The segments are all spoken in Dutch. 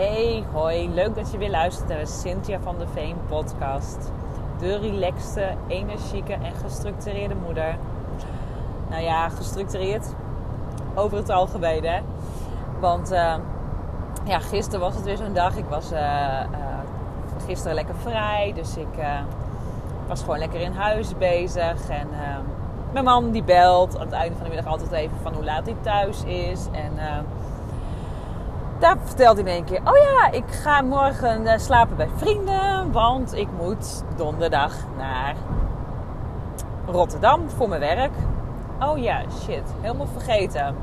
Hey, hoi. Leuk dat je weer luistert naar de Cynthia van de Veen podcast. De relaxte, energieke en gestructureerde moeder. Nou ja, gestructureerd over het algemeen, hè. Want uh, ja, gisteren was het weer zo'n dag. Ik was uh, gisteren lekker vrij, dus ik was gewoon lekker in huis bezig. En mijn man die belt aan het einde van de middag altijd even van hoe laat hij thuis is. En daar vertelde hij in één keer: Oh ja, ik ga morgen uh, slapen bij vrienden. Want ik moet donderdag naar Rotterdam voor mijn werk. Oh ja, shit, helemaal vergeten.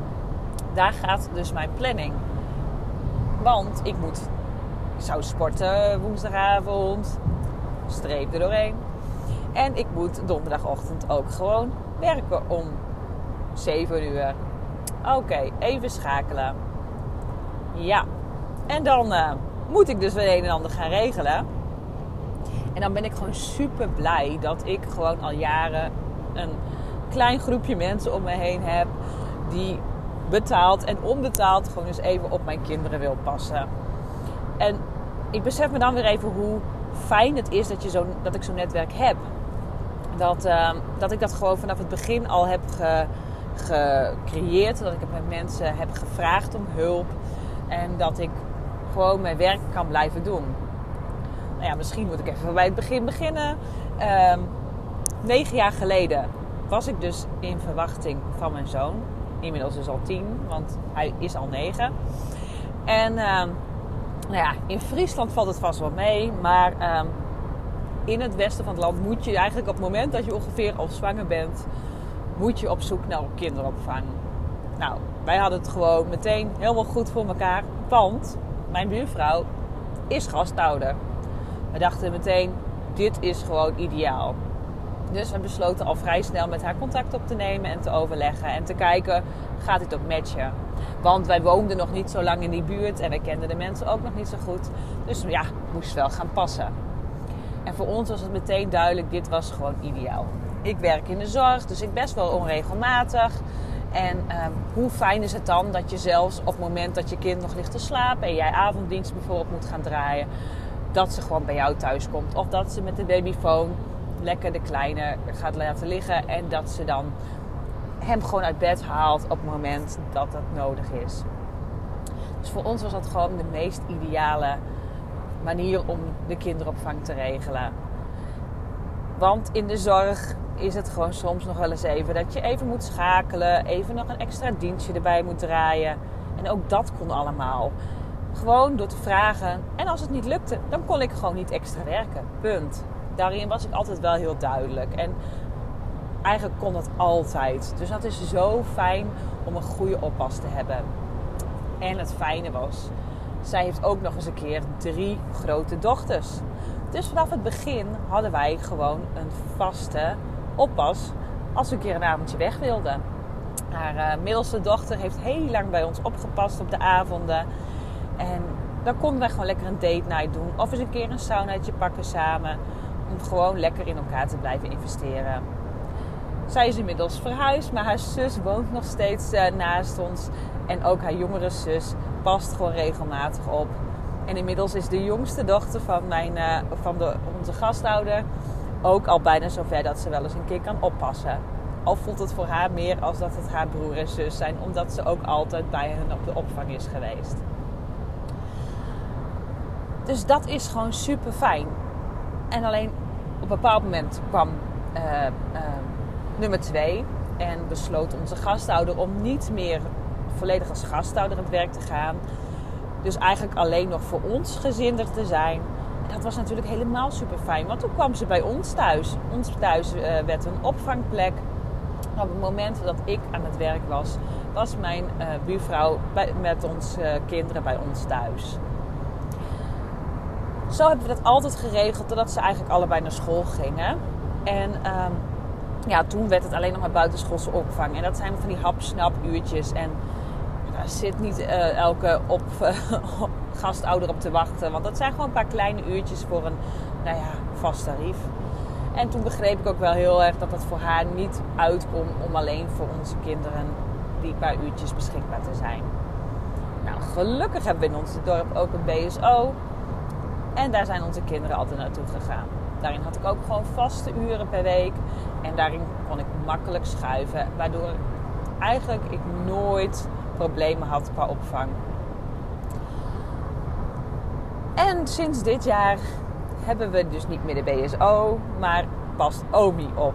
Daar gaat dus mijn planning. Want ik moet. Ik zou sporten woensdagavond. Streep er doorheen. En ik moet donderdagochtend ook gewoon werken om 7 uur. Oké, even schakelen. Ja. En dan uh, moet ik dus weer een en ander gaan regelen. En dan ben ik gewoon super blij dat ik gewoon al jaren een klein groepje mensen om me heen heb die betaald en onbetaald gewoon eens even op mijn kinderen wil passen. En ik besef me dan weer even hoe fijn het is dat, je zo, dat ik zo'n netwerk heb. Dat, uh, dat ik dat gewoon vanaf het begin al heb ge, gecreëerd. Dat ik het met mensen heb gevraagd om hulp. En dat ik gewoon mijn werk kan blijven doen. Nou ja, misschien moet ik even bij het begin beginnen. Um, negen jaar geleden was ik dus in verwachting van mijn zoon. Inmiddels is al tien, want hij is al negen. En uh, nou ja, in Friesland valt het vast wel mee. Maar uh, in het westen van het land moet je eigenlijk op het moment dat je ongeveer al zwanger bent, moet je op zoek naar kinderopvang. Nou, wij hadden het gewoon meteen helemaal goed voor elkaar. Want mijn buurvrouw is gasthouder. We dachten meteen, dit is gewoon ideaal. Dus we besloten al vrij snel met haar contact op te nemen en te overleggen. En te kijken, gaat dit ook matchen? Want wij woonden nog niet zo lang in die buurt en wij kenden de mensen ook nog niet zo goed. Dus ja, moest wel gaan passen. En voor ons was het meteen duidelijk, dit was gewoon ideaal. Ik werk in de zorg, dus ik best wel onregelmatig. En um, hoe fijn is het dan dat je zelfs op het moment dat je kind nog ligt te slapen en jij avonddienst bijvoorbeeld moet gaan draaien, dat ze gewoon bij jou thuis komt. Of dat ze met de babyfoon lekker de kleine gaat laten liggen en dat ze dan hem gewoon uit bed haalt op het moment dat dat nodig is. Dus voor ons was dat gewoon de meest ideale manier om de kinderopvang te regelen. Want in de zorg is het gewoon soms nog wel eens even dat je even moet schakelen, even nog een extra dienstje erbij moet draaien. En ook dat kon allemaal. Gewoon door te vragen. En als het niet lukte, dan kon ik gewoon niet extra werken. Punt. Daarin was ik altijd wel heel duidelijk. En eigenlijk kon dat altijd. Dus dat is zo fijn om een goede oppas te hebben. En het fijne was, zij heeft ook nog eens een keer drie grote dochters. Dus vanaf het begin hadden wij gewoon een vaste oppas als we een keer een avondje weg wilden. Haar uh, middelste dochter heeft heel lang bij ons opgepast op de avonden. En dan konden wij gewoon lekker een date night doen. Of eens een keer een saunaatje pakken samen. Om gewoon lekker in elkaar te blijven investeren. Zij is inmiddels verhuisd, maar haar zus woont nog steeds uh, naast ons. En ook haar jongere zus past gewoon regelmatig op. En inmiddels is de jongste dochter van, mijn, uh, van de, onze gasthouder ook al bijna zover dat ze wel eens een keer kan oppassen. Al voelt het voor haar meer als dat het haar broer en zus zijn, omdat ze ook altijd bij hen op de opvang is geweest. Dus dat is gewoon super fijn. En alleen op een bepaald moment kwam uh, uh, nummer twee en besloot onze gasthouder om niet meer volledig als gasthouder aan het werk te gaan. Dus eigenlijk alleen nog voor ons gezin er te zijn dat was natuurlijk helemaal super fijn. Want toen kwam ze bij ons thuis. Ons thuis uh, werd een opvangplek. Op het moment dat ik aan het werk was, was mijn uh, buurvrouw bij, met onze uh, kinderen bij ons thuis. Zo hebben we dat altijd geregeld totdat ze eigenlijk allebei naar school gingen. En um, ja, toen werd het alleen nog maar buitenschoolse opvang. En dat zijn van die hap-snap uurtjes. En daar zit niet elke op, gastouder op te wachten. Want dat zijn gewoon een paar kleine uurtjes voor een nou ja, vast tarief. En toen begreep ik ook wel heel erg dat het voor haar niet uitkomt om alleen voor onze kinderen die paar uurtjes beschikbaar te zijn. Nou, gelukkig hebben we in ons dorp ook een BSO. En daar zijn onze kinderen altijd naartoe gegaan. Daarin had ik ook gewoon vaste uren per week. En daarin kon ik makkelijk schuiven. Waardoor eigenlijk ik nooit problemen had qua opvang. En sinds dit jaar hebben we dus niet meer de BSO, maar past OMI op.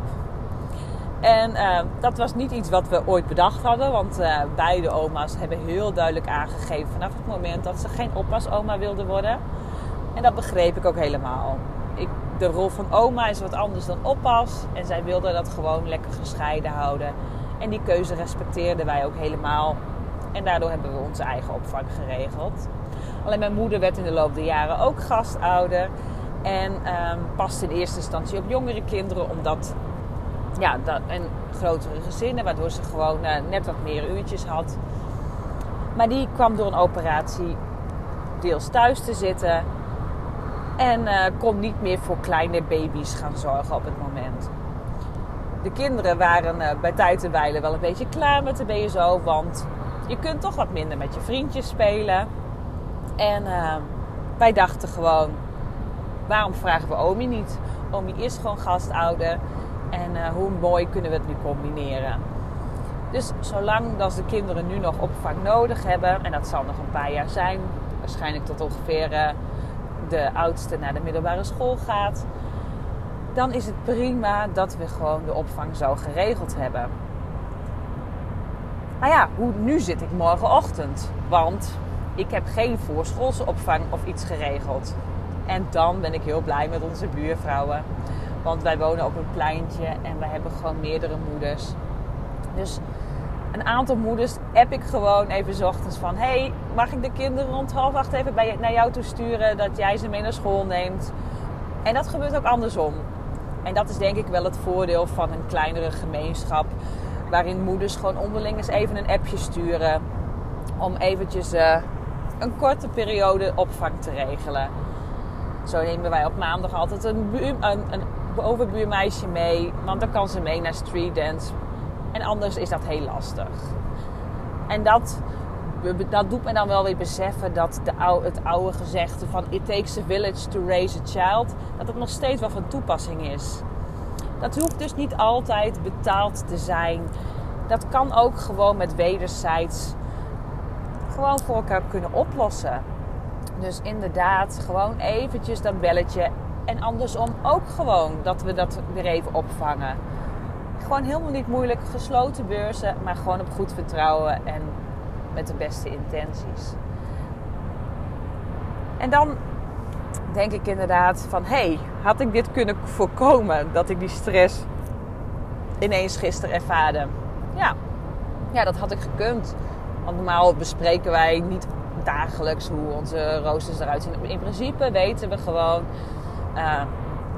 En uh, dat was niet iets wat we ooit bedacht hadden, want uh, beide oma's hebben heel duidelijk aangegeven vanaf het moment dat ze geen oppasoma wilden worden. En dat begreep ik ook helemaal. Ik, de rol van oma is wat anders dan oppas en zij wilden dat gewoon lekker gescheiden houden. En die keuze respecteerden wij ook helemaal. En daardoor hebben we onze eigen opvang geregeld. Alleen mijn moeder werd in de loop der jaren ook gastouder. En um, past in eerste instantie op jongere kinderen, omdat ja, dat, en grotere gezinnen, waardoor ze gewoon uh, net wat meer uurtjes had. Maar die kwam door een operatie deels thuis te zitten en uh, kon niet meer voor kleine baby's gaan zorgen op het moment. De kinderen waren uh, bij tijd en wijle wel een beetje klaar met de BSO, want je kunt toch wat minder met je vriendjes spelen. En wij dachten gewoon, waarom vragen we Omi niet? Omi is gewoon gastouder. En uh, hoe mooi kunnen we het nu combineren? Dus zolang dat de kinderen nu nog opvang nodig hebben, en dat zal nog een paar jaar zijn, waarschijnlijk tot ongeveer uh, de oudste naar de middelbare school gaat, dan is het prima dat we gewoon de opvang zo geregeld hebben. Maar ja, hoe, nu zit ik morgenochtend, want ik heb geen voorschoolse opvang of iets geregeld. En dan ben ik heel blij met onze buurvrouwen. Want wij wonen op een pleintje en wij hebben gewoon meerdere moeders. Dus een aantal moeders heb ik gewoon even ochtends van... hey, mag ik de kinderen rond half acht even bij, naar jou toe sturen... dat jij ze mee naar school neemt? En dat gebeurt ook andersom. En dat is denk ik wel het voordeel van een kleinere gemeenschap... waarin moeders gewoon onderling eens even een appje sturen... om eventjes uh, een korte periode opvang te regelen. Zo nemen wij op maandag altijd een, een, een overbuurmeisje mee. Want dan kan ze mee naar street dance. En anders is dat heel lastig. En dat, dat doet me dan wel weer beseffen dat de oude, het oude gezegde van it takes a village to raise a child, dat het nog steeds wel van toepassing is. Dat hoeft dus niet altijd betaald te zijn. Dat kan ook gewoon met wederzijds gewoon voor elkaar kunnen oplossen. Dus inderdaad, gewoon eventjes dat belletje. En andersom ook gewoon dat we dat weer even opvangen. Gewoon helemaal niet moeilijk, gesloten beurzen, maar gewoon op goed vertrouwen en met de beste intenties. En dan denk ik inderdaad van, hé, hey, had ik dit kunnen voorkomen? Dat ik die stress ineens gisteren ervaarde. Ja, ja dat had ik gekund. Want normaal bespreken wij niet dagelijks hoe onze roosters eruit zien. In principe weten we gewoon, uh,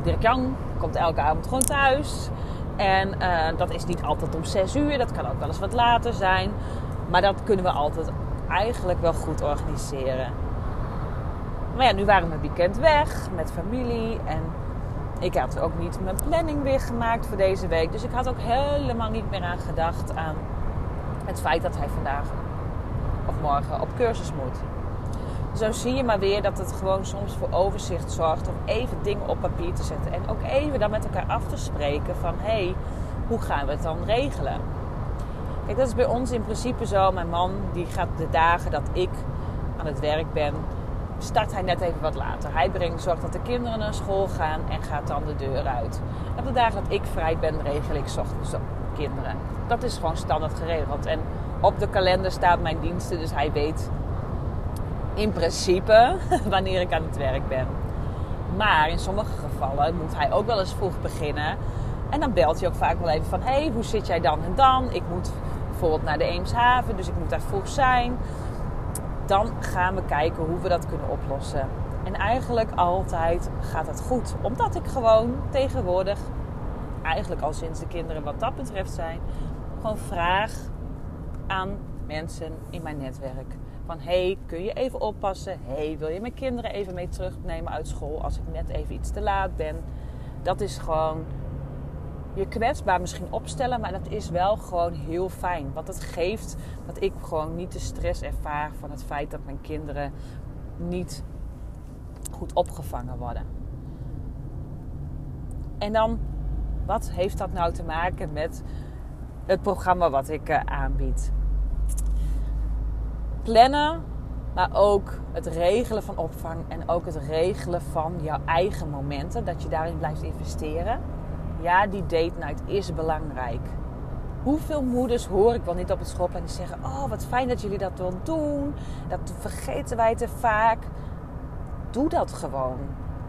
Dirk Jan komt elke avond gewoon thuis. En uh, dat is niet altijd om 6 uur, dat kan ook wel eens wat later zijn. Maar dat kunnen we altijd eigenlijk wel goed organiseren. Maar ja, nu waren we weekend weg met familie. En ik had ook niet mijn planning weer gemaakt voor deze week. Dus ik had ook helemaal niet meer aan gedacht aan het feit dat hij vandaag of morgen op cursus moet. Zo zie je maar weer dat het gewoon soms voor overzicht zorgt om even dingen op papier te zetten. En ook even dan met elkaar af te spreken van hé, hey, hoe gaan we het dan regelen? Kijk, dat is bij ons in principe zo. Mijn man die gaat de dagen dat ik aan het werk ben, start hij net even wat later. Hij brengt, zorgt dat de kinderen naar school gaan en gaat dan de deur uit. En op de dagen dat ik vrij ben, regel ik ochtends kinderen. Dat is gewoon standaard geregeld. En op de kalender staat mijn diensten, dus hij weet in principe wanneer ik aan het werk ben. Maar in sommige gevallen moet hij ook wel eens vroeg beginnen. En dan belt hij ook vaak wel even van: hey, hoe zit jij dan en dan? Ik moet bijvoorbeeld naar de Eemshaven, dus ik moet daar vroeg zijn. Dan gaan we kijken hoe we dat kunnen oplossen. En eigenlijk altijd gaat het goed, omdat ik gewoon tegenwoordig, eigenlijk al sinds de kinderen wat dat betreft zijn, gewoon vraag aan mensen in mijn netwerk. Van hey, kun je even oppassen? Hey, wil je mijn kinderen even mee terugnemen uit school als ik net even iets te laat ben? Dat is gewoon je kwetsbaar misschien opstellen, maar dat is wel gewoon heel fijn. Want het geeft dat ik gewoon niet de stress ervaar van het feit dat mijn kinderen niet goed opgevangen worden. En dan, wat heeft dat nou te maken met het programma wat ik uh, aanbied? Plannen, maar ook het regelen van opvang en ook het regelen van jouw eigen momenten, dat je daarin blijft investeren. Ja, die date night is belangrijk. Hoeveel moeders hoor ik wel niet op het school en die zeggen: Oh, wat fijn dat jullie dat wel doen. Dat vergeten wij te vaak. Doe dat gewoon.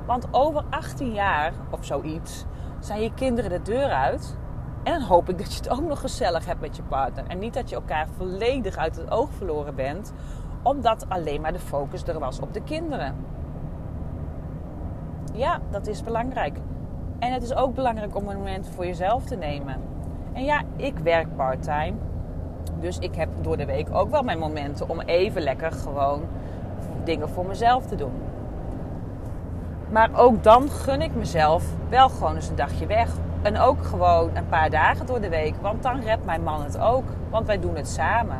Want over 18 jaar of zoiets zijn je kinderen de deur uit. En hoop ik dat je het ook nog gezellig hebt met je partner. En niet dat je elkaar volledig uit het oog verloren bent, omdat alleen maar de focus er was op de kinderen. Ja, dat is belangrijk. En het is ook belangrijk om een moment voor jezelf te nemen. En ja, ik werk parttime. Dus ik heb door de week ook wel mijn momenten om even lekker gewoon dingen voor mezelf te doen. Maar ook dan gun ik mezelf wel gewoon eens een dagje weg. En ook gewoon een paar dagen door de week. Want dan redt mijn man het ook. Want wij doen het samen.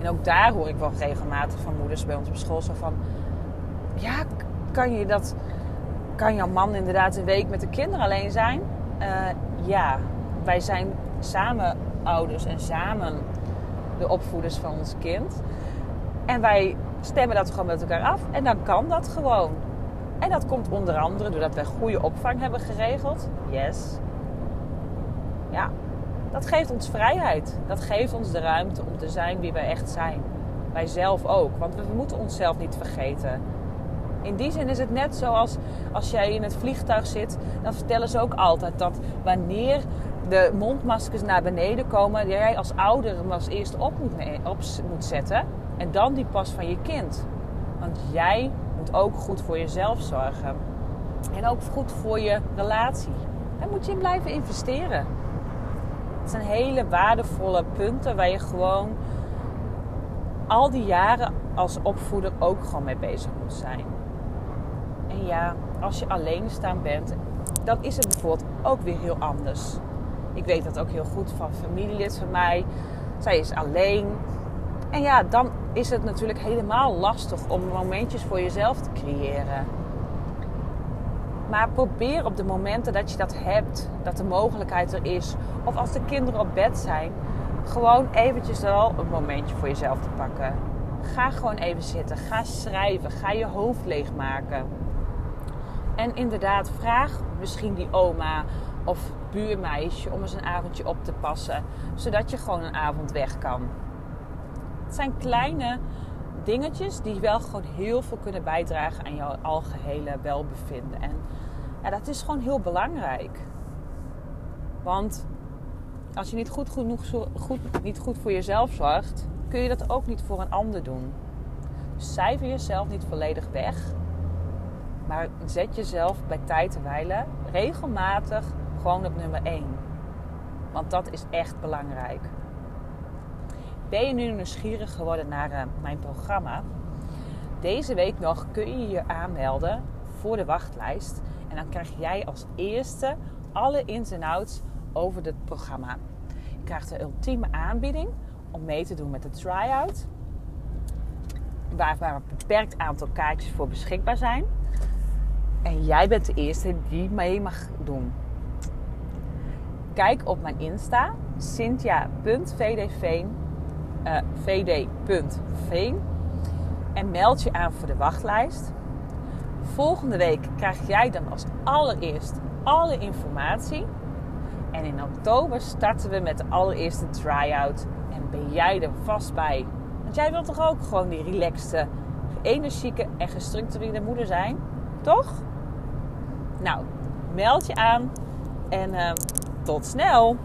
En ook daar hoor ik wel regelmatig van moeders bij ons op school. Zo van, ja, kan je dat... Kan jouw man inderdaad een week met de kinderen alleen zijn? Uh, ja, wij zijn samen ouders en samen de opvoeders van ons kind. En wij stemmen dat gewoon met elkaar af. En dan kan dat gewoon. En dat komt onder andere doordat wij goede opvang hebben geregeld. Yes. Ja, dat geeft ons vrijheid. Dat geeft ons de ruimte om te zijn wie wij echt zijn. Wij zelf ook. Want we moeten onszelf niet vergeten. In die zin is het net zoals als jij in het vliegtuig zit, dan vertellen ze ook altijd dat wanneer de mondmaskers naar beneden komen, jij als ouder hem als eerste op moet, op moet zetten. En dan die pas van je kind. Want jij moet ook goed voor jezelf zorgen. En ook goed voor je relatie. Daar moet je in blijven investeren. Het zijn hele waardevolle punten waar je gewoon al die jaren als opvoeder ook gewoon mee bezig moet zijn. En ja, als je alleen staan bent, dan is het bijvoorbeeld ook weer heel anders. Ik weet dat ook heel goed van familielid van mij. Zij is alleen. En ja, dan is het natuurlijk helemaal lastig om momentjes voor jezelf te creëren. Maar probeer op de momenten dat je dat hebt, dat de mogelijkheid er is, of als de kinderen op bed zijn, gewoon eventjes wel een momentje voor jezelf te pakken. Ga gewoon even zitten, ga schrijven, ga je hoofd leegmaken. En inderdaad, vraag misschien die oma of buurmeisje om eens een avondje op te passen, zodat je gewoon een avond weg kan. Zijn kleine dingetjes die wel gewoon heel veel kunnen bijdragen aan jouw algehele welbevinden. En dat is gewoon heel belangrijk. Want als je niet goed, genoeg, goed, niet goed voor jezelf zorgt, kun je dat ook niet voor een ander doen. Dus cijfer jezelf niet volledig weg. Maar zet jezelf bij tijd te wijlen regelmatig gewoon op nummer 1. Want dat is echt belangrijk. Ben je nu nieuwsgierig geworden naar uh, mijn programma? Deze week nog kun je je aanmelden voor de wachtlijst. En dan krijg jij als eerste alle ins en outs over het programma. Je krijgt de ultieme aanbieding om mee te doen met de try-out. Waar, waar een beperkt aantal kaartjes voor beschikbaar zijn. En jij bent de eerste die mee mag doen. Kijk op mijn Insta, cynthia.vdveen, uh, eh, vd.veen en meld je aan voor de wachtlijst. Volgende week krijg jij dan als allereerst alle informatie. En in oktober starten we met de allereerste try-out. En ben jij er vast bij. Want jij wilt toch ook gewoon die relaxte, energieke en gestructureerde moeder zijn? Toch? Nou, meld je aan. En uh, tot snel!